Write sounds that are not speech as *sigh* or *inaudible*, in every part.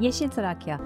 Yeşil Trakya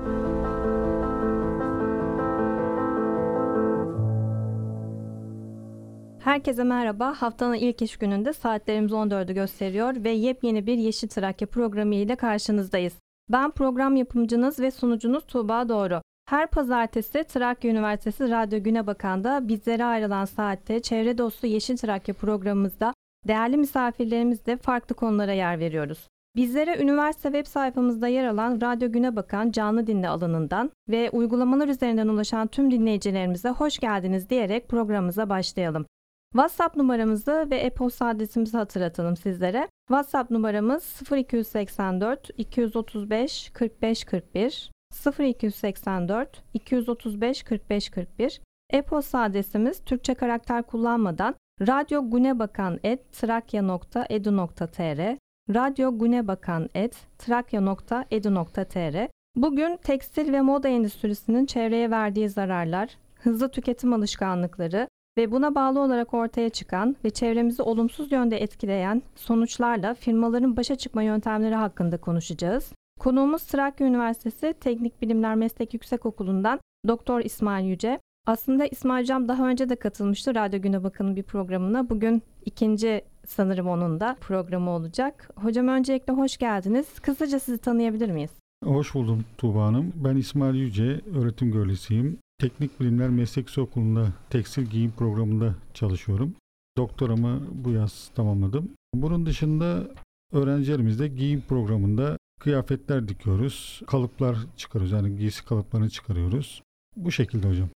Herkese merhaba. Haftanın ilk iş gününde saatlerimiz 14'ü gösteriyor ve yepyeni bir Yeşil Trakya programı ile karşınızdayız. Ben program yapımcınız ve sunucunuz Tuğba Doğru. Her pazartesi Trakya Üniversitesi Radyo Güne Bakan'da bizlere ayrılan saatte Çevre Dostu Yeşil Trakya programımızda değerli misafirlerimizle farklı konulara yer veriyoruz. Bizlere üniversite web sayfamızda yer alan Radyo Güne Bakan canlı dinle alanından ve uygulamalar üzerinden ulaşan tüm dinleyicilerimize hoş geldiniz diyerek programımıza başlayalım. WhatsApp numaramızı ve e-posta adresimizi hatırlatalım sizlere. WhatsApp numaramız 0284 235 45 41 0284 235 45 41 E-posta adresimiz Türkçe karakter kullanmadan radyogunebakan.trakya.edu.tr radyogunebakan.trakya.edu.tr Bugün tekstil ve moda endüstrisinin çevreye verdiği zararlar, hızlı tüketim alışkanlıkları ve buna bağlı olarak ortaya çıkan ve çevremizi olumsuz yönde etkileyen sonuçlarla firmaların başa çıkma yöntemleri hakkında konuşacağız. Konuğumuz Trakya Üniversitesi Teknik Bilimler Meslek Yüksekokulu'ndan Doktor İsmail Yüce. Aslında İsmail Hocam daha önce de katılmıştı Radyo Güne Bakın bir programına. Bugün ikinci sanırım onun da programı olacak. Hocam öncelikle hoş geldiniz. Kısaca sizi tanıyabilir miyiz? Hoş buldum Tuğba Hanım. Ben İsmail Yüce, öğretim görevlisiyim. Teknik Bilimler Meslek Okulu'nda tekstil giyim programında çalışıyorum. Doktoramı bu yaz tamamladım. Bunun dışında öğrencilerimizle giyim programında kıyafetler dikiyoruz. Kalıplar çıkarıyoruz. Yani giysi kalıplarını çıkarıyoruz. Bu şekilde hocam.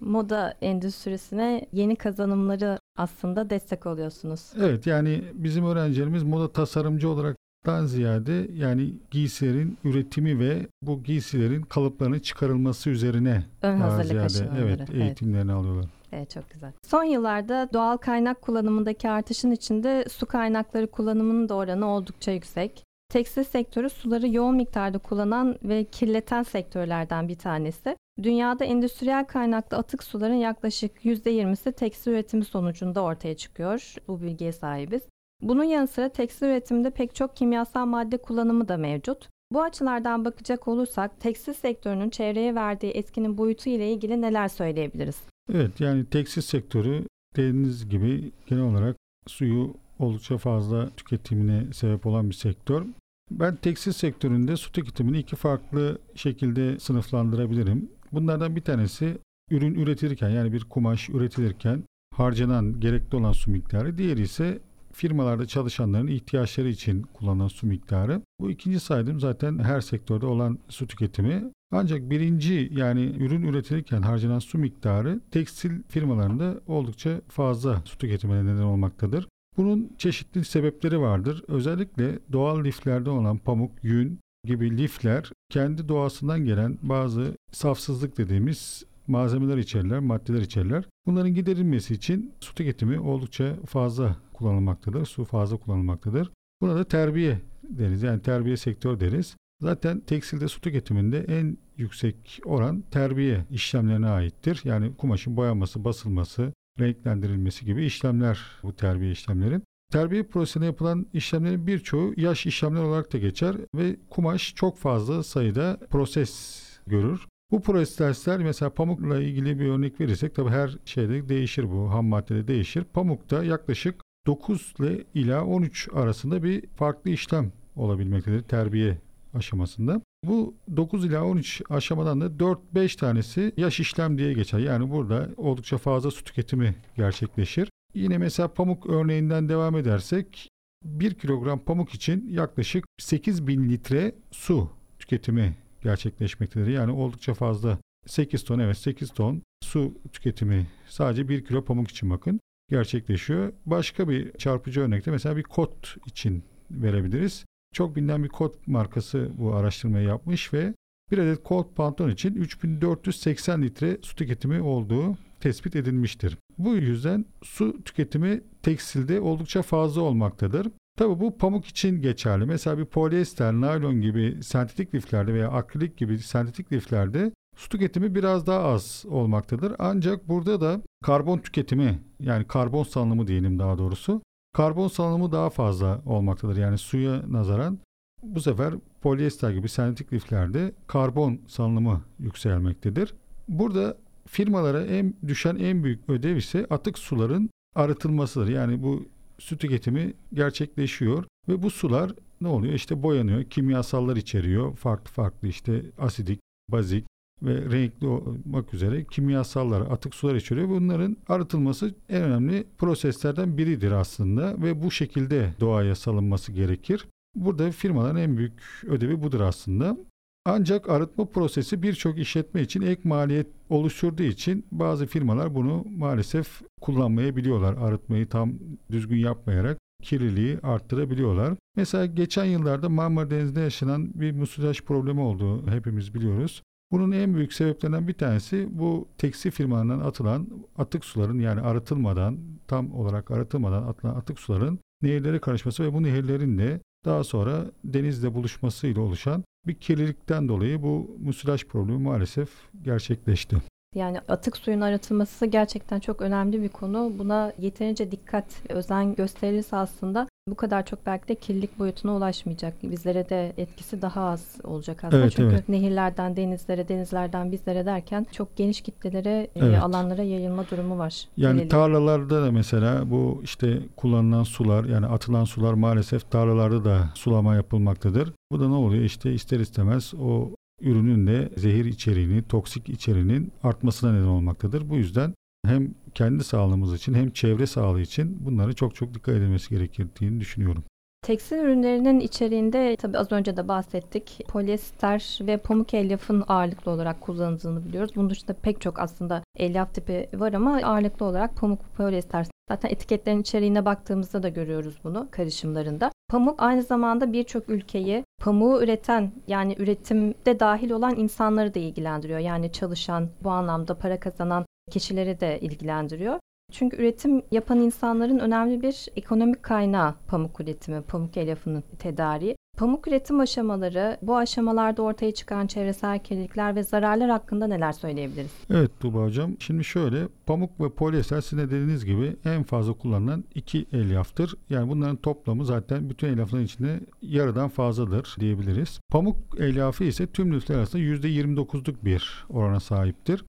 Moda endüstrisine yeni kazanımları aslında destek oluyorsunuz. Evet yani bizim öğrencilerimiz moda tasarımcı olarak dan ziyade yani giysilerin üretimi ve bu giysilerin kalıplarının çıkarılması üzerine ön hazırlık aşamaları. evet eğitimlerini evet. alıyorlar. Evet çok güzel. Son yıllarda doğal kaynak kullanımındaki artışın içinde su kaynakları kullanımının da oranı oldukça yüksek. Tekstil sektörü suları yoğun miktarda kullanan ve kirleten sektörlerden bir tanesi. Dünyada endüstriyel kaynaklı atık suların yaklaşık %20'si tekstil üretimi sonucunda ortaya çıkıyor. Bu bilgiye sahibiz. Bunun yanı sıra tekstil üretiminde pek çok kimyasal madde kullanımı da mevcut. Bu açılardan bakacak olursak tekstil sektörünün çevreye verdiği etkinin boyutu ile ilgili neler söyleyebiliriz? Evet yani tekstil sektörü dediğiniz gibi genel olarak suyu oldukça fazla tüketimine sebep olan bir sektör. Ben tekstil sektöründe su tüketimini iki farklı şekilde sınıflandırabilirim. Bunlardan bir tanesi ürün üretilirken yani bir kumaş üretilirken harcanan gerekli olan su miktarı. Diğeri ise firmalarda çalışanların ihtiyaçları için kullanılan su miktarı. Bu ikinci saydığım zaten her sektörde olan su tüketimi. Ancak birinci yani ürün üretilirken harcanan su miktarı tekstil firmalarında oldukça fazla su tüketimine neden olmaktadır. Bunun çeşitli sebepleri vardır. Özellikle doğal liflerde olan pamuk, yün gibi lifler kendi doğasından gelen bazı safsızlık dediğimiz malzemeler içerler, maddeler içerler. Bunların giderilmesi için su tüketimi oldukça fazla kullanılmaktadır. Su fazla kullanılmaktadır. Buna da terbiye deriz. Yani terbiye sektör deriz. Zaten tekstilde su tüketiminde en yüksek oran terbiye işlemlerine aittir. Yani kumaşın boyanması, basılması, renklendirilmesi gibi işlemler bu terbiye işlemleri. Terbiye prosesinde yapılan işlemlerin birçoğu yaş işlemler olarak da geçer ve kumaş çok fazla sayıda proses görür. Bu prosesler mesela pamukla ilgili bir örnek verirsek tabii her şeyde değişir bu ham maddede değişir. Pamukta yaklaşık 9 ile ila 13 arasında bir farklı işlem olabilmektedir terbiye aşamasında. Bu 9 ila 13 aşamadan da 4-5 tanesi yaş işlem diye geçer. Yani burada oldukça fazla su tüketimi gerçekleşir. Yine mesela pamuk örneğinden devam edersek 1 kilogram pamuk için yaklaşık 8 bin litre su tüketimi gerçekleşmektedir. Yani oldukça fazla 8 ton evet 8 ton su tüketimi sadece 1 kilo pamuk için bakın gerçekleşiyor. Başka bir çarpıcı örnekte mesela bir kot için verebiliriz. Çok bilinen bir kot markası bu araştırmayı yapmış ve bir adet kot pantolon için 3480 litre su tüketimi olduğu tespit edilmiştir. Bu yüzden su tüketimi tekstilde oldukça fazla olmaktadır. Tabii bu pamuk için geçerli. Mesela bir polyester, naylon gibi sentetik liflerde veya akrilik gibi sentetik liflerde su tüketimi biraz daha az olmaktadır. Ancak burada da karbon tüketimi yani karbon salınımı diyelim daha doğrusu. Karbon salınımı daha fazla olmaktadır. Yani suya nazaran bu sefer polyester gibi sentetik liflerde karbon salınımı yükselmektedir. Burada firmalara en düşen en büyük ödev ise atık suların arıtılmasıdır. Yani bu su tüketimi gerçekleşiyor ve bu sular ne oluyor? İşte boyanıyor, kimyasallar içeriyor. Farklı farklı işte asidik, bazik ve renkli olmak üzere kimyasallar, atık sular içeriyor. Bunların arıtılması en önemli proseslerden biridir aslında ve bu şekilde doğaya salınması gerekir. Burada firmaların en büyük ödevi budur aslında. Ancak arıtma prosesi birçok işletme için ek maliyet oluşturduğu için bazı firmalar bunu maalesef kullanmayabiliyorlar. Arıtmayı tam düzgün yapmayarak kirliliği arttırabiliyorlar. Mesela geçen yıllarda Marmara Denizi'nde yaşanan bir musilaj problemi oldu hepimiz biliyoruz. Bunun en büyük sebeplerinden bir tanesi bu tekstil firmalarından atılan atık suların yani arıtılmadan tam olarak arıtılmadan atılan atık suların nehirlere karışması ve bu nehirlerin de daha sonra denizle buluşmasıyla oluşan bir kirlilikten dolayı bu musilaj problemi maalesef gerçekleşti. Yani atık suyun arıtılması gerçekten çok önemli bir konu. Buna yeterince dikkat özen gösterilirse aslında bu kadar çok belki de kirlilik boyutuna ulaşmayacak. Bizlere de etkisi daha az olacak aslında. Evet, Çünkü evet. nehirlerden denizlere, denizlerden bizlere derken çok geniş kitlelere, e, Evet. alanlara yayılma durumu var. Yani Kirliliğin. tarlalarda da mesela bu işte kullanılan sular yani atılan sular maalesef tarlalarda da sulama yapılmaktadır. Bu da ne oluyor? İşte ister istemez o ürünün de zehir içeriğini, toksik içeriğinin artmasına neden olmaktadır. Bu yüzden hem kendi sağlığımız için hem çevre sağlığı için bunlara çok çok dikkat edilmesi gerektiğini düşünüyorum. Tekstil ürünlerinin içeriğinde tabii az önce de bahsettik. Polyester ve pamuk elyafın ağırlıklı olarak kullanıldığını biliyoruz. Bunun dışında pek çok aslında elyaf tipi var ama ağırlıklı olarak pamuk polyester. Zaten etiketlerin içeriğine baktığımızda da görüyoruz bunu karışımlarında. Pamuk aynı zamanda birçok ülkeyi pamuğu üreten yani üretimde dahil olan insanları da ilgilendiriyor. Yani çalışan bu anlamda para kazanan kişileri de ilgilendiriyor. Çünkü üretim yapan insanların önemli bir ekonomik kaynağı pamuk üretimi, pamuk elyafının tedariği. Pamuk üretim aşamaları, bu aşamalarda ortaya çıkan çevresel kirlilikler ve zararlar hakkında neler söyleyebiliriz? Evet Tuğba Hocam. Şimdi şöyle pamuk ve polyester sizin de dediğiniz gibi en fazla kullanılan iki elyaftır. Yani bunların toplamı zaten bütün elyafların içinde yarıdan fazladır diyebiliriz. Pamuk elyafı ise tüm lifler arasında %29'luk bir orana sahiptir.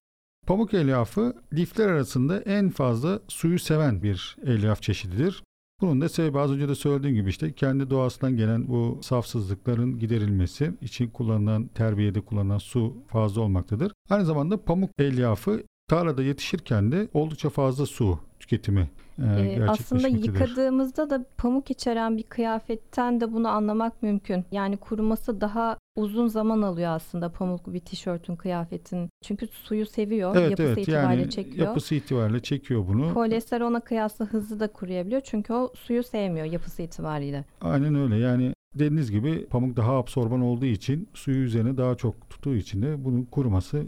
Pamuk elyafı lifler arasında en fazla suyu seven bir elyaf çeşididir. Bunun da sebebi az önce de söylediğim gibi işte kendi doğasından gelen bu safsızlıkların giderilmesi için kullanılan terbiyede kullanılan su fazla olmaktadır. Aynı zamanda pamuk elyafı tarlada yetişirken de oldukça fazla su tüketimi e, aslında yıkadığımızda da pamuk içeren bir kıyafetten de bunu anlamak mümkün. Yani kuruması daha uzun zaman alıyor aslında pamuk bir tişörtün, kıyafetin. Çünkü suyu seviyor, Evet yapısı evet itibariyle yani çekiyor. yapısı itibariyle çekiyor bunu. Polyester ona kıyasla hızlı da kuruyabiliyor çünkü o suyu sevmiyor yapısı itibariyle. Aynen öyle yani dediğiniz gibi pamuk daha absorban olduğu için suyu üzerine daha çok tuttuğu için de bunun kuruması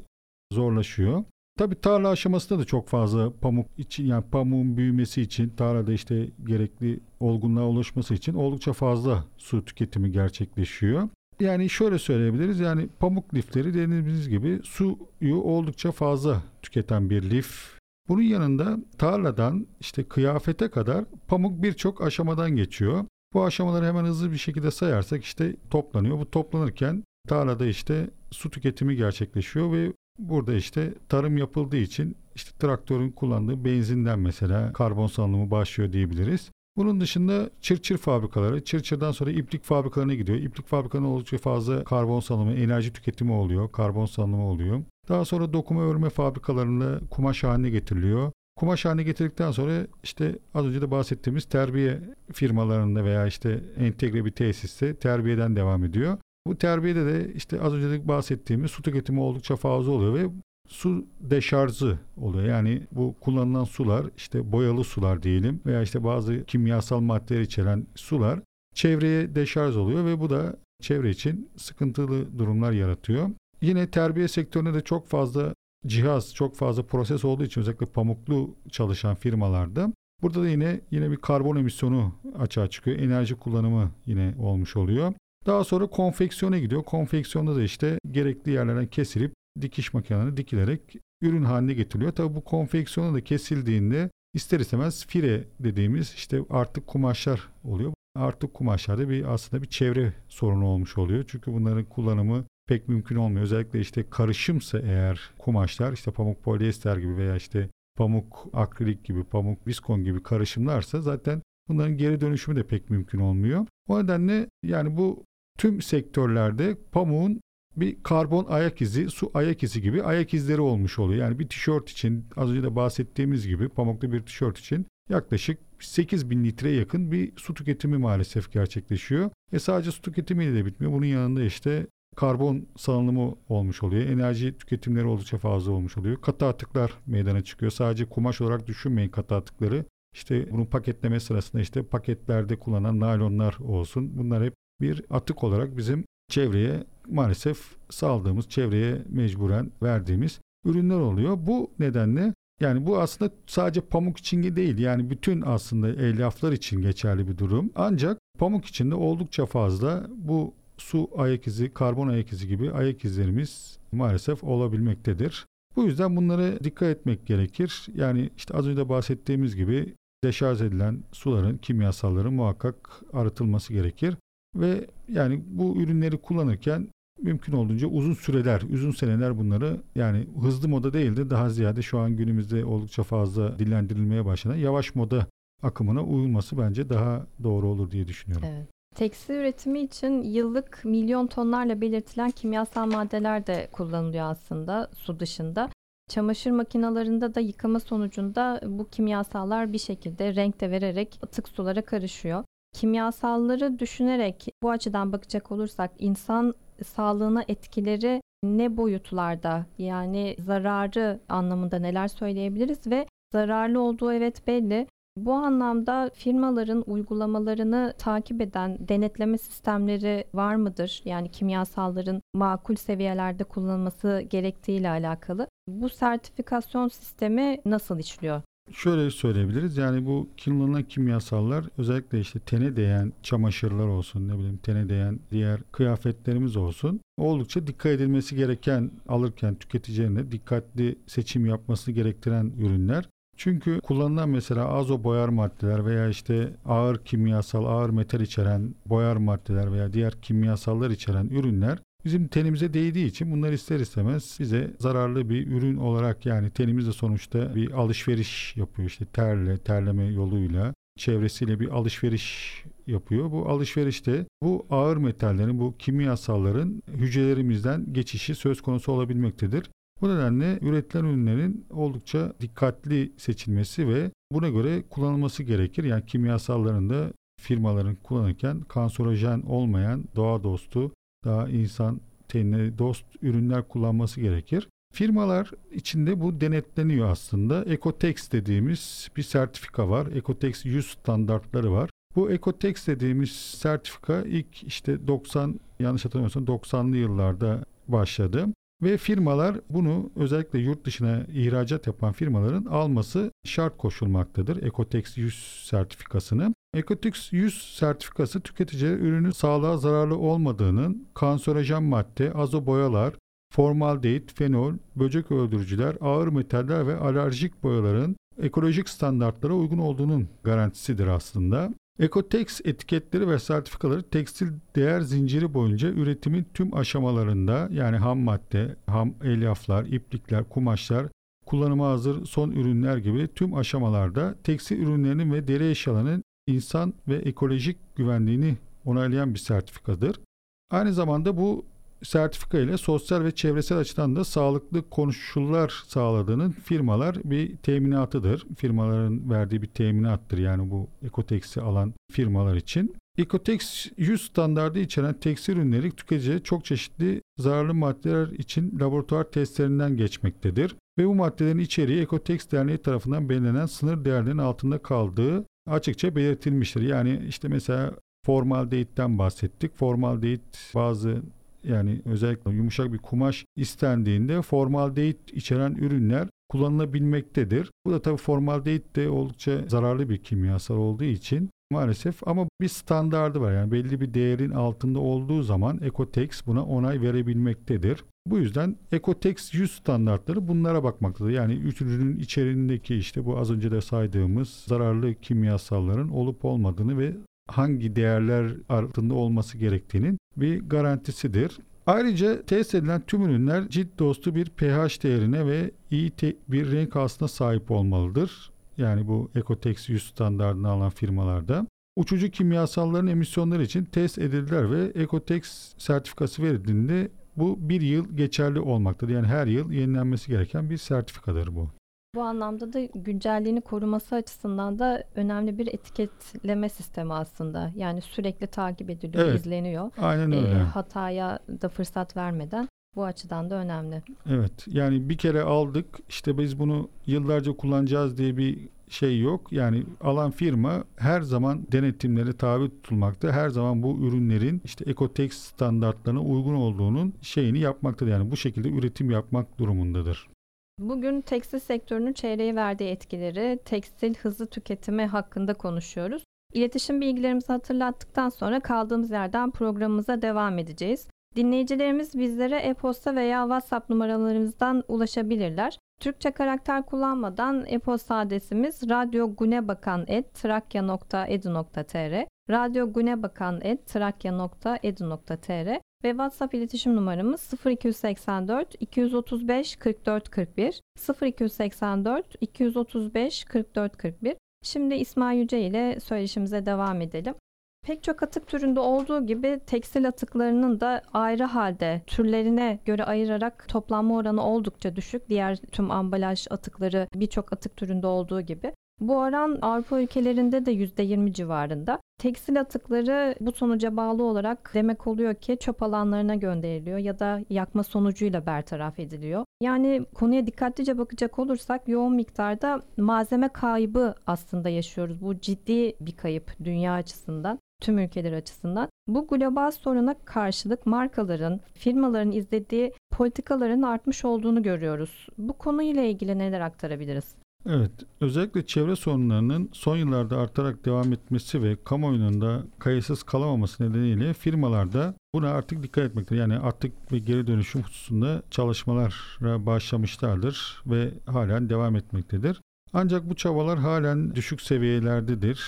zorlaşıyor. Tabi tarla aşamasında da çok fazla pamuk için yani pamuğun büyümesi için tarlada işte gerekli olgunluğa ulaşması için oldukça fazla su tüketimi gerçekleşiyor. Yani şöyle söyleyebiliriz yani pamuk lifleri dediğimiz gibi suyu oldukça fazla tüketen bir lif. Bunun yanında tarladan işte kıyafete kadar pamuk birçok aşamadan geçiyor. Bu aşamaları hemen hızlı bir şekilde sayarsak işte toplanıyor. Bu toplanırken tarlada işte su tüketimi gerçekleşiyor ve burada işte tarım yapıldığı için işte traktörün kullandığı benzinden mesela karbon salınımı başlıyor diyebiliriz. Bunun dışında çırçır fabrikaları, çırçırdan sonra iplik fabrikalarına gidiyor. İplik fabrikalarına oldukça fazla karbon salımı, enerji tüketimi oluyor, karbon salımı oluyor. Daha sonra dokuma örme fabrikalarında kumaş haline getiriliyor. Kumaş haline getirdikten sonra işte az önce de bahsettiğimiz terbiye firmalarında veya işte entegre bir tesiste terbiyeden devam ediyor. Bu terbiyede de işte az önce de bahsettiğimiz su tüketimi oldukça fazla oluyor ve su deşarjı oluyor. Yani bu kullanılan sular işte boyalı sular diyelim veya işte bazı kimyasal maddeler içeren sular çevreye deşarj oluyor ve bu da çevre için sıkıntılı durumlar yaratıyor. Yine terbiye sektöründe de çok fazla cihaz, çok fazla proses olduğu için özellikle pamuklu çalışan firmalarda burada da yine yine bir karbon emisyonu açığa çıkıyor. Enerji kullanımı yine olmuş oluyor. Daha sonra konfeksiyona gidiyor. Konfeksiyonda da işte gerekli yerlerden kesilip dikiş makinelerine dikilerek ürün haline getiriliyor. Tabii bu konfeksiyona da kesildiğinde ister istemez fire dediğimiz işte artık kumaşlar oluyor. artık kumaşlarda bir aslında bir çevre sorunu olmuş oluyor. Çünkü bunların kullanımı pek mümkün olmuyor. Özellikle işte karışımsa eğer kumaşlar işte pamuk polyester gibi veya işte pamuk akrilik gibi, pamuk viskon gibi karışımlarsa zaten bunların geri dönüşümü de pek mümkün olmuyor. O nedenle yani bu tüm sektörlerde pamuğun bir karbon ayak izi, su ayak izi gibi ayak izleri olmuş oluyor. Yani bir tişört için az önce de bahsettiğimiz gibi pamuklu bir tişört için yaklaşık 8 bin litre yakın bir su tüketimi maalesef gerçekleşiyor. Ve sadece su tüketimiyle de bitmiyor. Bunun yanında işte karbon salınımı olmuş oluyor. Enerji tüketimleri oldukça fazla olmuş oluyor. Katı atıklar meydana çıkıyor. Sadece kumaş olarak düşünmeyin katı atıkları. İşte bunun paketleme sırasında işte paketlerde kullanılan naylonlar olsun. Bunlar hep bir atık olarak bizim çevreye maalesef saldığımız, çevreye mecburen verdiğimiz ürünler oluyor. Bu nedenle yani bu aslında sadece pamuk için değil yani bütün aslında elyaflar için geçerli bir durum. Ancak pamuk içinde oldukça fazla bu su ayak izi, karbon ayak izi gibi ayak izlerimiz maalesef olabilmektedir. Bu yüzden bunlara dikkat etmek gerekir. Yani işte az önce bahsettiğimiz gibi deşarj edilen suların, kimyasalların muhakkak arıtılması gerekir. Ve yani bu ürünleri kullanırken mümkün olduğunca uzun süreler, uzun seneler bunları yani hızlı moda değil de daha ziyade şu an günümüzde oldukça fazla dillendirilmeye başlanan yavaş moda akımına uyulması bence daha doğru olur diye düşünüyorum. Evet. Tekstil üretimi için yıllık milyon tonlarla belirtilen kimyasal maddeler de kullanılıyor aslında su dışında. Çamaşır makinalarında da yıkama sonucunda bu kimyasallar bir şekilde renk de vererek atık sulara karışıyor. Kimyasalları düşünerek bu açıdan bakacak olursak insan sağlığına etkileri ne boyutlarda yani zararı anlamında neler söyleyebiliriz ve zararlı olduğu evet belli bu anlamda firmaların uygulamalarını takip eden denetleme sistemleri var mıdır? Yani kimyasalların makul seviyelerde kullanılması gerektiği ile alakalı. Bu sertifikasyon sistemi nasıl işliyor? Şöyle söyleyebiliriz yani bu kullanılan kimyasallar özellikle işte tene değen çamaşırlar olsun ne bileyim tene değen diğer kıyafetlerimiz olsun oldukça dikkat edilmesi gereken alırken tüketicilerine dikkatli seçim yapması gerektiren ürünler. Çünkü kullanılan mesela azo boyar maddeler veya işte ağır kimyasal, ağır metal içeren boyar maddeler veya diğer kimyasallar içeren ürünler bizim tenimize değdiği için bunlar ister istemez bize zararlı bir ürün olarak yani tenimizde sonuçta bir alışveriş yapıyor işte terle, terleme yoluyla çevresiyle bir alışveriş yapıyor. Bu alışverişte bu ağır metallerin, bu kimyasalların hücrelerimizden geçişi söz konusu olabilmektedir. Bu nedenle üretilen ürünlerin oldukça dikkatli seçilmesi ve buna göre kullanılması gerekir. Yani kimyasalların da firmaların kullanırken kanserojen olmayan doğa dostu, daha insan tenine dost ürünler kullanması gerekir. Firmalar içinde bu denetleniyor aslında. Ecotex dediğimiz bir sertifika var. Ecotex 100 standartları var. Bu Ecotex dediğimiz sertifika ilk işte 90 yanlış hatırlamıyorsam 90'lı yıllarda başladı. Ve firmalar bunu özellikle yurt dışına ihracat yapan firmaların alması şart koşulmaktadır. Ecotex 100 sertifikasını. Ecotex 100 sertifikası tüketiciye ürünün sağlığa zararlı olmadığının kanserojen madde, azo boyalar, formaldehit, fenol, böcek öldürücüler, ağır metaller ve alerjik boyaların ekolojik standartlara uygun olduğunun garantisidir aslında. Ecotex etiketleri ve sertifikaları tekstil değer zinciri boyunca üretimin tüm aşamalarında yani ham madde, ham elyaflar, iplikler, kumaşlar, kullanıma hazır son ürünler gibi tüm aşamalarda tekstil ürünlerinin ve deri eşyalarının insan ve ekolojik güvenliğini onaylayan bir sertifikadır. Aynı zamanda bu sertifika ile sosyal ve çevresel açıdan da sağlıklı koşullar sağladığının firmalar bir teminatıdır. Firmaların verdiği bir teminattır yani bu Ecotex'i alan firmalar için. Ecotex 100 standardı içeren tekstil ürünleri tüketiciye çok çeşitli zararlı maddeler için laboratuvar testlerinden geçmektedir. Ve bu maddelerin içeriği Ecotex Derneği tarafından belirlenen sınır değerlerinin altında kaldığı açıkça belirtilmiştir. Yani işte mesela formaldehitten bahsettik. Formaldehit bazı yani özellikle yumuşak bir kumaş istendiğinde formaldehit içeren ürünler kullanılabilmektedir. Bu da tabii formaldehit de oldukça zararlı bir kimyasal olduğu için maalesef ama bir standardı var. Yani belli bir değerin altında olduğu zaman Ecotex buna onay verebilmektedir. Bu yüzden Ecotex 100 standartları bunlara bakmaktadır. Yani ürünün içerisindeki işte bu az önce de saydığımız zararlı kimyasalların olup olmadığını ve hangi değerler altında olması gerektiğinin bir garantisidir. Ayrıca test edilen tüm ürünler cilt dostu bir pH değerine ve iyi bir renk aslına sahip olmalıdır. Yani bu Ecotex 100 standartını alan firmalarda. Uçucu kimyasalların emisyonları için test edildiler ve Ecotex sertifikası verildiğinde bu bir yıl geçerli olmaktadır. Yani her yıl yenilenmesi gereken bir sertifikadır bu. Bu anlamda da güncelliğini koruması açısından da önemli bir etiketleme sistemi aslında. Yani sürekli takip ediliyor, evet, izleniyor. Aynen öyle. E, hataya da fırsat vermeden bu açıdan da önemli. Evet. Yani bir kere aldık işte biz bunu yıllarca kullanacağız diye bir şey yok. Yani alan firma her zaman denetimlere tabi tutulmakta. Her zaman bu ürünlerin işte Ecotex standartlarına uygun olduğunun şeyini yapmaktadır. Yani bu şekilde üretim yapmak durumundadır. Bugün tekstil sektörünün çeyreğe verdiği etkileri, tekstil hızlı tüketimi hakkında konuşuyoruz. İletişim bilgilerimizi hatırlattıktan sonra kaldığımız yerden programımıza devam edeceğiz. Dinleyicilerimiz bizlere e-posta veya WhatsApp numaralarımızdan ulaşabilirler. Türkçe karakter kullanmadan e-posta adresimiz radyogunebakan.trakya.edu.tr radyogunebakan.trakya.edu.tr ve WhatsApp iletişim numaramız 0284 235 44 41 0284 235 44 41. Şimdi İsmail Yüce ile söyleşimize devam edelim. Pek çok atık türünde olduğu gibi tekstil atıklarının da ayrı halde türlerine göre ayırarak toplanma oranı oldukça düşük. Diğer tüm ambalaj atıkları birçok atık türünde olduğu gibi. Bu oran Avrupa ülkelerinde de %20 civarında. Tekstil atıkları bu sonuca bağlı olarak demek oluyor ki çöp alanlarına gönderiliyor ya da yakma sonucuyla bertaraf ediliyor. Yani konuya dikkatlice bakacak olursak yoğun miktarda malzeme kaybı aslında yaşıyoruz. Bu ciddi bir kayıp dünya açısından tüm ülkeler açısından. Bu global soruna karşılık markaların, firmaların izlediği politikaların artmış olduğunu görüyoruz. Bu konuyla ilgili neler aktarabiliriz? Evet, özellikle çevre sorunlarının son yıllarda artarak devam etmesi ve kamuoyunun da kayıtsız kalamaması nedeniyle firmalarda buna artık dikkat etmektir. Yani artık bir geri dönüşüm hususunda çalışmalara başlamışlardır ve halen devam etmektedir. Ancak bu çabalar halen düşük seviyelerdedir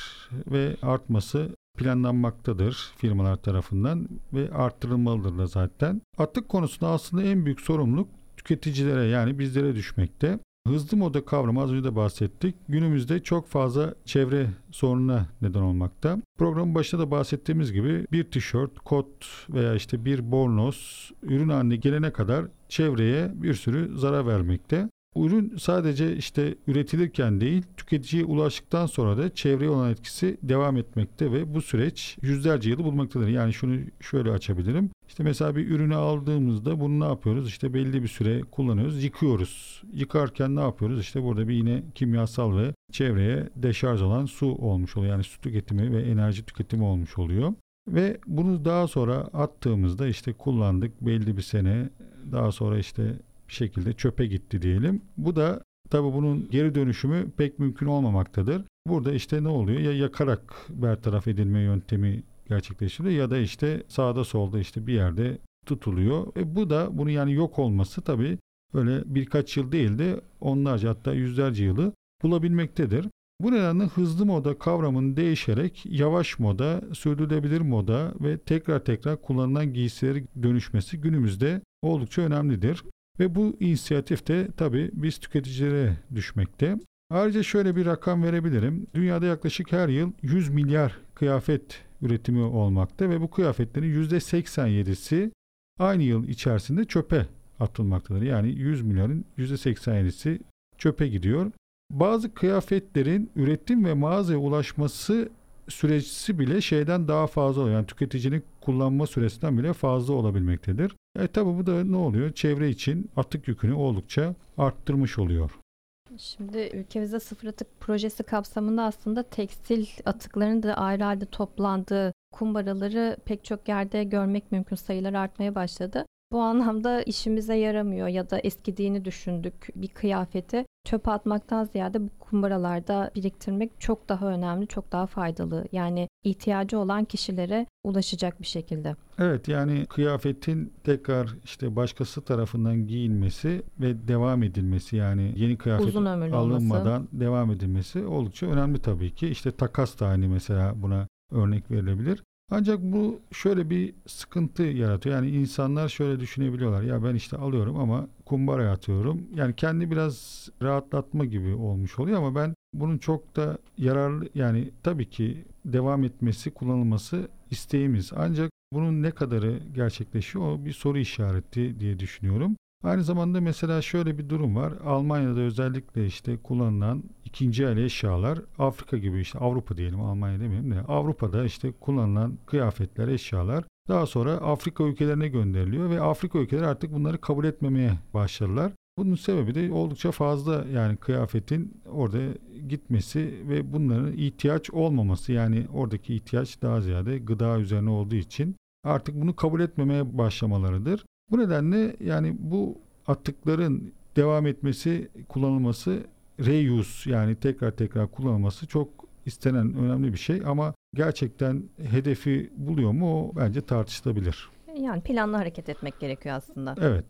ve artması planlanmaktadır firmalar tarafından ve arttırılmalıdır da zaten. Atık konusunda aslında en büyük sorumluluk tüketicilere yani bizlere düşmekte. Hızlı moda kavramı az önce de bahsettik. Günümüzde çok fazla çevre sorununa neden olmakta. Programın başında da bahsettiğimiz gibi bir tişört, kot veya işte bir bornoz ürün haline gelene kadar çevreye bir sürü zarar vermekte. Ürün sadece işte üretilirken değil, tüketiciye ulaştıktan sonra da çevreye olan etkisi devam etmekte ve bu süreç yüzlerce yılı bulmaktadır. Yani şunu şöyle açabilirim. İşte mesela bir ürünü aldığımızda bunu ne yapıyoruz? İşte belli bir süre kullanıyoruz, yıkıyoruz. Yıkarken ne yapıyoruz? İşte burada bir yine kimyasal ve çevreye deşarj olan su olmuş oluyor. Yani su tüketimi ve enerji tüketimi olmuş oluyor. Ve bunu daha sonra attığımızda işte kullandık belli bir sene daha sonra işte bir şekilde çöpe gitti diyelim. Bu da tabi bunun geri dönüşümü pek mümkün olmamaktadır. Burada işte ne oluyor? Ya yakarak bertaraf edilme yöntemi gerçekleştiriyor ya da işte sağda solda işte bir yerde tutuluyor. E bu da bunu yani yok olması tabi böyle birkaç yıl değil de onlarca hatta yüzlerce yılı bulabilmektedir. Bu nedenle hızlı moda kavramının değişerek yavaş moda, sürdürülebilir moda ve tekrar tekrar kullanılan giysileri dönüşmesi günümüzde oldukça önemlidir. Ve bu inisiyatif de tabii biz tüketicilere düşmekte. Ayrıca şöyle bir rakam verebilirim. Dünyada yaklaşık her yıl 100 milyar kıyafet üretimi olmakta ve bu kıyafetlerin %87'si aynı yıl içerisinde çöpe atılmaktadır. Yani 100 milyarın %87'si çöpe gidiyor. Bazı kıyafetlerin üretim ve mağazaya ulaşması süresi bile şeyden daha fazla oluyor. Yani tüketicinin kullanma süresinden bile fazla olabilmektedir. E tabi bu da ne oluyor? Çevre için atık yükünü oldukça arttırmış oluyor. Şimdi ülkemizde sıfır atık projesi kapsamında aslında tekstil atıklarının da ayrı halde toplandığı kumbaraları pek çok yerde görmek mümkün. Sayılar artmaya başladı. Bu anlamda işimize yaramıyor ya da eskidiğini düşündük bir kıyafeti çöpe atmaktan ziyade bu kumbaralarda biriktirmek çok daha önemli, çok daha faydalı. Yani ihtiyacı olan kişilere ulaşacak bir şekilde. Evet yani kıyafetin tekrar işte başkası tarafından giyilmesi ve devam edilmesi yani yeni kıyafet Uzun alınmadan olması. devam edilmesi oldukça önemli tabii ki. İşte takas da hani mesela buna örnek verilebilir. Ancak bu şöyle bir sıkıntı yaratıyor. Yani insanlar şöyle düşünebiliyorlar. Ya ben işte alıyorum ama kumbaraya atıyorum. Yani kendi biraz rahatlatma gibi olmuş oluyor ama ben bunun çok da yararlı yani tabii ki devam etmesi, kullanılması isteğimiz. Ancak bunun ne kadarı gerçekleşiyor o bir soru işareti diye düşünüyorum. Aynı zamanda mesela şöyle bir durum var. Almanya'da özellikle işte kullanılan ikinci el eşyalar Afrika gibi işte Avrupa diyelim Almanya demeyelim de Avrupa'da işte kullanılan kıyafetler, eşyalar daha sonra Afrika ülkelerine gönderiliyor ve Afrika ülkeleri artık bunları kabul etmemeye başladılar. Bunun sebebi de oldukça fazla yani kıyafetin orada gitmesi ve bunların ihtiyaç olmaması yani oradaki ihtiyaç daha ziyade gıda üzerine olduğu için artık bunu kabul etmemeye başlamalarıdır. Bu nedenle yani bu atıkların devam etmesi, kullanılması reuse yani tekrar tekrar kullanılması çok istenen önemli bir şey ama gerçekten hedefi buluyor mu o bence tartışılabilir. Yani planlı hareket etmek gerekiyor aslında. Evet.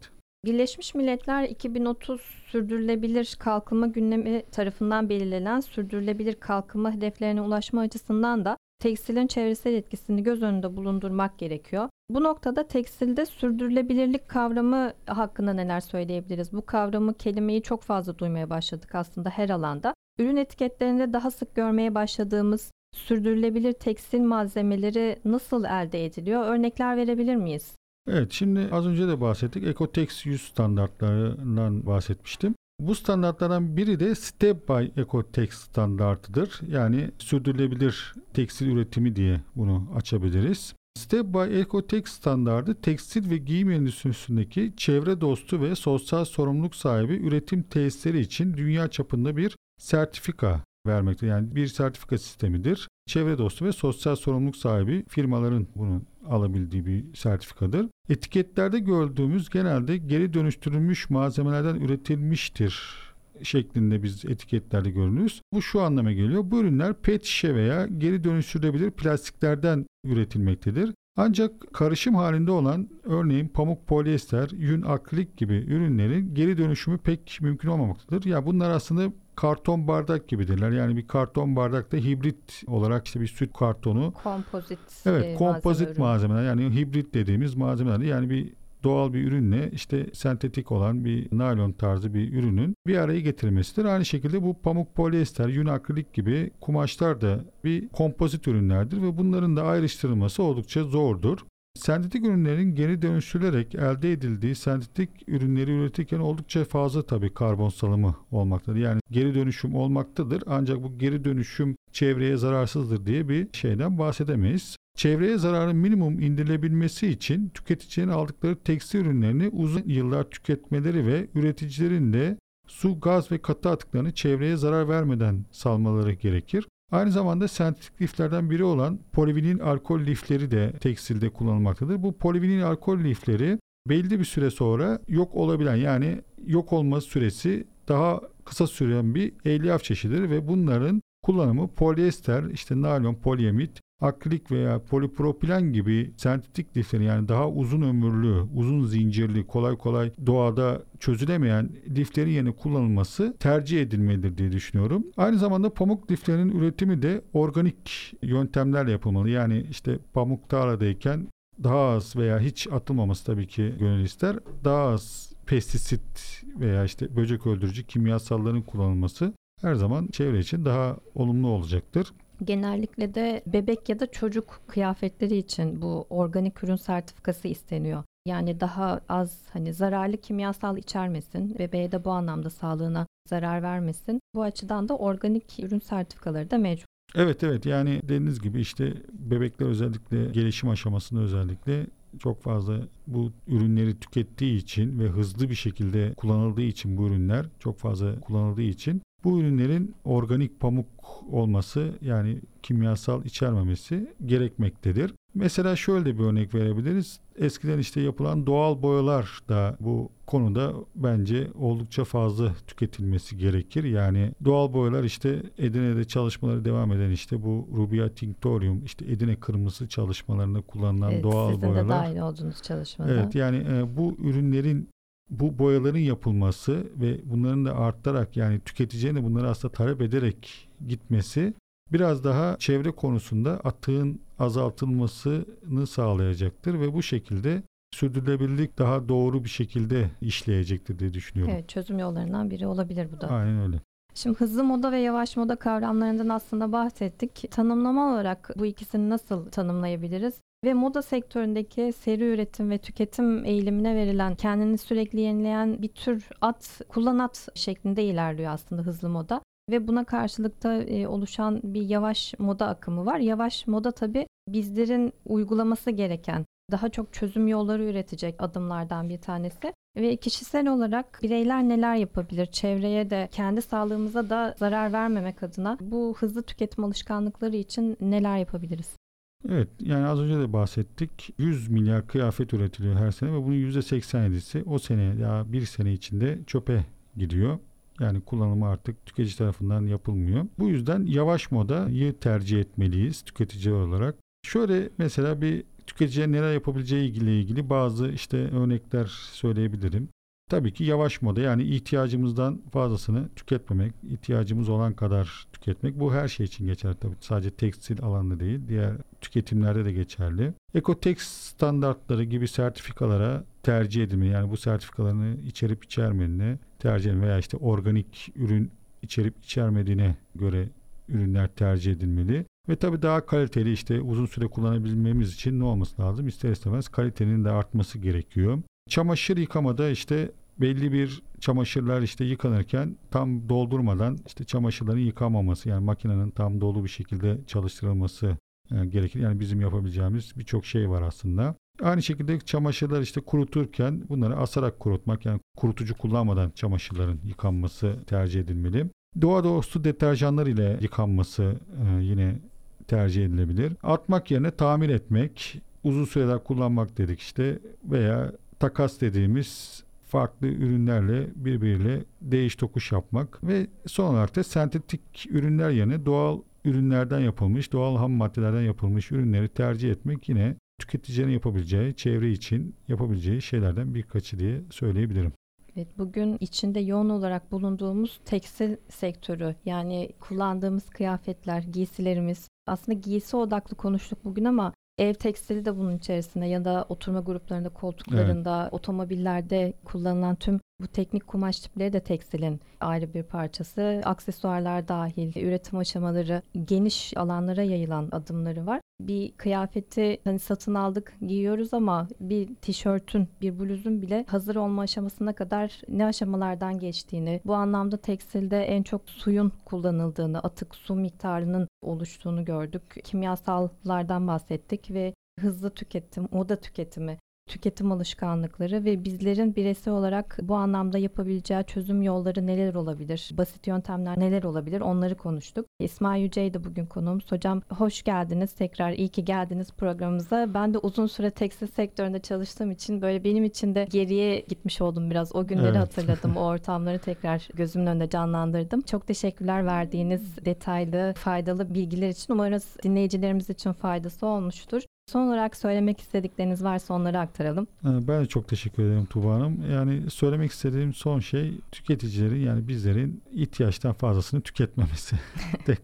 Birleşmiş Milletler 2030 sürdürülebilir kalkınma gündemi tarafından belirlenen sürdürülebilir kalkınma hedeflerine ulaşma açısından da tekstilin çevresel etkisini göz önünde bulundurmak gerekiyor. Bu noktada tekstilde sürdürülebilirlik kavramı hakkında neler söyleyebiliriz? Bu kavramı, kelimeyi çok fazla duymaya başladık aslında her alanda. Ürün etiketlerinde daha sık görmeye başladığımız sürdürülebilir tekstil malzemeleri nasıl elde ediliyor? Örnekler verebilir miyiz? Evet şimdi az önce de bahsettik. Ecotex 100 standartlarından bahsetmiştim. Bu standartlardan biri de Step by Ecotex standartıdır. Yani sürdürülebilir tekstil üretimi diye bunu açabiliriz. Step by Ecotex standardı tekstil ve giyim endüstrisindeki çevre dostu ve sosyal sorumluluk sahibi üretim tesisleri için dünya çapında bir sertifika vermekte. Yani bir sertifika sistemidir. Çevre dostu ve sosyal sorumluluk sahibi firmaların bunu alabildiği bir sertifikadır. Etiketlerde gördüğümüz genelde geri dönüştürülmüş malzemelerden üretilmiştir şeklinde biz etiketlerde görünürüz. Bu şu anlama geliyor. Bu ürünler pet şişe veya geri dönüştürülebilir plastiklerden üretilmektedir. Ancak karışım halinde olan örneğin pamuk polyester, yün akrilik gibi ürünlerin geri dönüşümü pek mümkün olmamaktadır. Ya bunlar aslında karton bardak gibidirler. Yani bir karton bardakta hibrit olarak işte bir süt kartonu. Kompozit. Evet, e, kompozit malzeme malzemeler yani hibrit dediğimiz malzemeler. Yani bir doğal bir ürünle işte sentetik olan bir naylon tarzı bir ürünün bir araya getirilmesidir. Aynı şekilde bu pamuk polyester, yün akrilik gibi kumaşlar da bir kompozit ürünlerdir ve bunların da ayrıştırılması oldukça zordur. Sentetik ürünlerin geri dönüştürülerek elde edildiği sentetik ürünleri üretirken oldukça fazla tabii karbon salımı olmaktadır. Yani geri dönüşüm olmaktadır ancak bu geri dönüşüm çevreye zararsızdır diye bir şeyden bahsedemeyiz. Çevreye zararın minimum indirilebilmesi için tüketicinin aldıkları tekstil ürünlerini uzun yıllar tüketmeleri ve üreticilerin de su, gaz ve katı atıklarını çevreye zarar vermeden salmaları gerekir. Aynı zamanda sentetik liflerden biri olan polivinil alkol lifleri de tekstilde kullanılmaktadır. Bu polivinil alkol lifleri belli bir süre sonra yok olabilen yani yok olma süresi daha kısa süren bir elyaf çeşididir ve bunların kullanımı polyester, işte naylon, polyamit, akrilik veya polipropilen gibi sentetik liflerin yani daha uzun ömürlü, uzun zincirli, kolay kolay doğada çözülemeyen liflerin yerine kullanılması tercih edilmelidir diye düşünüyorum. Aynı zamanda pamuk liflerinin üretimi de organik yöntemlerle yapılmalı. Yani işte pamuk tarladayken daha az veya hiç atılmaması tabii ki gönül ister. Daha az pestisit veya işte böcek öldürücü kimyasalların kullanılması her zaman çevre için daha olumlu olacaktır. Genellikle de bebek ya da çocuk kıyafetleri için bu organik ürün sertifikası isteniyor. Yani daha az hani zararlı kimyasal içermesin, bebeğe de bu anlamda sağlığına zarar vermesin. Bu açıdan da organik ürün sertifikaları da mevcut. Evet evet yani dediğiniz gibi işte bebekler özellikle gelişim aşamasında özellikle çok fazla bu ürünleri tükettiği için ve hızlı bir şekilde kullanıldığı için bu ürünler çok fazla kullanıldığı için bu ürünlerin organik pamuk olması yani kimyasal içermemesi gerekmektedir. Mesela şöyle bir örnek verebiliriz. Eskiden işte yapılan doğal boyalar da bu konuda bence oldukça fazla tüketilmesi gerekir. Yani doğal boyalar işte Edirne'de çalışmaları devam eden işte bu Rubia tinctorium işte Edirne kırmızı çalışmalarında kullanılan evet, doğal sizin boyalar. Sizin de dahil olduğunuz çalışmada. Evet yani e, bu ürünlerin bu boyaların yapılması ve bunların da artarak yani tüketicinin de bunları aslında talep ederek gitmesi biraz daha çevre konusunda atığın azaltılmasını sağlayacaktır ve bu şekilde sürdürülebilirlik daha doğru bir şekilde işleyecektir diye düşünüyorum. Evet çözüm yollarından biri olabilir bu da. Aynen öyle. Şimdi hızlı moda ve yavaş moda kavramlarından aslında bahsettik. Tanımlama olarak bu ikisini nasıl tanımlayabiliriz? Ve moda sektöründeki seri üretim ve tüketim eğilimine verilen kendini sürekli yenileyen bir tür at, kullan at şeklinde ilerliyor aslında hızlı moda. Ve buna karşılıkta e, oluşan bir yavaş moda akımı var. Yavaş moda tabii bizlerin uygulaması gereken daha çok çözüm yolları üretecek adımlardan bir tanesi. Ve kişisel olarak bireyler neler yapabilir? Çevreye de kendi sağlığımıza da zarar vermemek adına bu hızlı tüketim alışkanlıkları için neler yapabiliriz? Evet yani az önce de bahsettik. 100 milyar kıyafet üretiliyor her sene ve bunun %87'si o sene ya bir sene içinde çöpe gidiyor. Yani kullanımı artık tüketici tarafından yapılmıyor. Bu yüzden yavaş modayı tercih etmeliyiz tüketici olarak. Şöyle mesela bir tüketiciye neler yapabileceği ile ilgili bazı işte örnekler söyleyebilirim. Tabii ki yavaş moda yani ihtiyacımızdan fazlasını tüketmemek, ihtiyacımız olan kadar tüketmek. Bu her şey için geçerli tabii. Sadece tekstil alanında değil, diğer tüketimlerde de geçerli. Ekotex standartları gibi sertifikalara tercih edilmeli. Yani bu sertifikalarını içerip içermediğine tercih edilmeli veya işte organik ürün içerip içermediğine göre ürünler tercih edilmeli. Ve tabii daha kaliteli işte uzun süre kullanabilmemiz için ne olması lazım? İster istemez kalitenin de artması gerekiyor. Çamaşır yıkamada işte belli bir çamaşırlar işte yıkanırken tam doldurmadan işte çamaşırların yıkamaması yani makinenin tam dolu bir şekilde çalıştırılması e, gerekir. Yani bizim yapabileceğimiz birçok şey var aslında. Aynı şekilde çamaşırlar işte kuruturken bunları asarak kurutmak yani kurutucu kullanmadan çamaşırların yıkanması tercih edilmeli. Doğa dostu deterjanlar ile yıkanması e, yine tercih edilebilir. Atmak yerine tamir etmek, uzun süreler kullanmak dedik işte veya takas dediğimiz farklı ürünlerle birbiriyle değiş tokuş yapmak ve son olarak da sentetik ürünler yerine doğal ürünlerden yapılmış, doğal ham maddelerden yapılmış ürünleri tercih etmek yine tüketicinin yapabileceği, çevre için yapabileceği şeylerden birkaçı diye söyleyebilirim. Evet, bugün içinde yoğun olarak bulunduğumuz tekstil sektörü yani kullandığımız kıyafetler, giysilerimiz aslında giysi odaklı konuştuk bugün ama ev tekstili de bunun içerisinde ya da oturma gruplarında, koltuklarında, otomobillerde kullanılan tüm bu teknik kumaş tipleri de tekstilin ayrı bir parçası. Aksesuarlar dahil, üretim aşamaları geniş alanlara yayılan adımları var. Bir kıyafeti hani satın aldık, giyiyoruz ama bir tişörtün, bir bluzun bile hazır olma aşamasına kadar ne aşamalardan geçtiğini, bu anlamda tekstilde en çok suyun kullanıldığını, atık su miktarının oluştuğunu gördük. Kimyasallardan bahsettik ve hızlı tüketim, oda tüketimi tüketim alışkanlıkları ve bizlerin bireysel olarak bu anlamda yapabileceği çözüm yolları neler olabilir? Basit yöntemler neler olabilir? Onları konuştuk. İsmail Yüce'yi de bugün konuğumuz. Hocam hoş geldiniz. Tekrar iyi ki geldiniz programımıza. Ben de uzun süre tekstil sektöründe çalıştığım için böyle benim için de geriye gitmiş oldum biraz. O günleri evet. hatırladım. o *laughs* ortamları tekrar gözümün önünde canlandırdım. Çok teşekkürler verdiğiniz detaylı, faydalı bilgiler için. Umarız dinleyicilerimiz için faydası olmuştur. Son olarak söylemek istedikleriniz varsa onları aktaralım. Ee, ben de çok teşekkür ederim Tuba Hanım. Yani söylemek istediğim son şey tüketicilerin yani bizlerin ihtiyaçtan fazlasını tüketmemesi. *laughs* Tek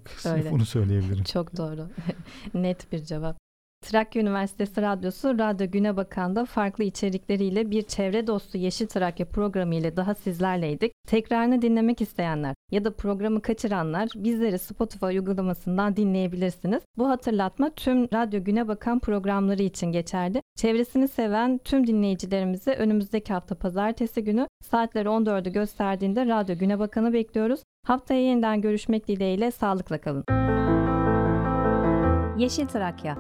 bunu söyleyebilirim. Çok doğru. *laughs* Net bir cevap. Trakya Üniversitesi Radyosu Radyo Güne Bakan'da farklı içerikleriyle bir çevre dostu Yeşil Trakya programı ile daha sizlerleydik. Tekrarını dinlemek isteyenler ya da programı kaçıranlar bizleri Spotify uygulamasından dinleyebilirsiniz. Bu hatırlatma tüm Radyo Güne Bakan programları için geçerli. Çevresini seven tüm dinleyicilerimizi önümüzdeki hafta pazartesi günü saatleri 14'ü gösterdiğinde Radyo Güne Bakan'ı bekliyoruz. Haftaya yeniden görüşmek dileğiyle sağlıkla kalın. Yeşil Trakya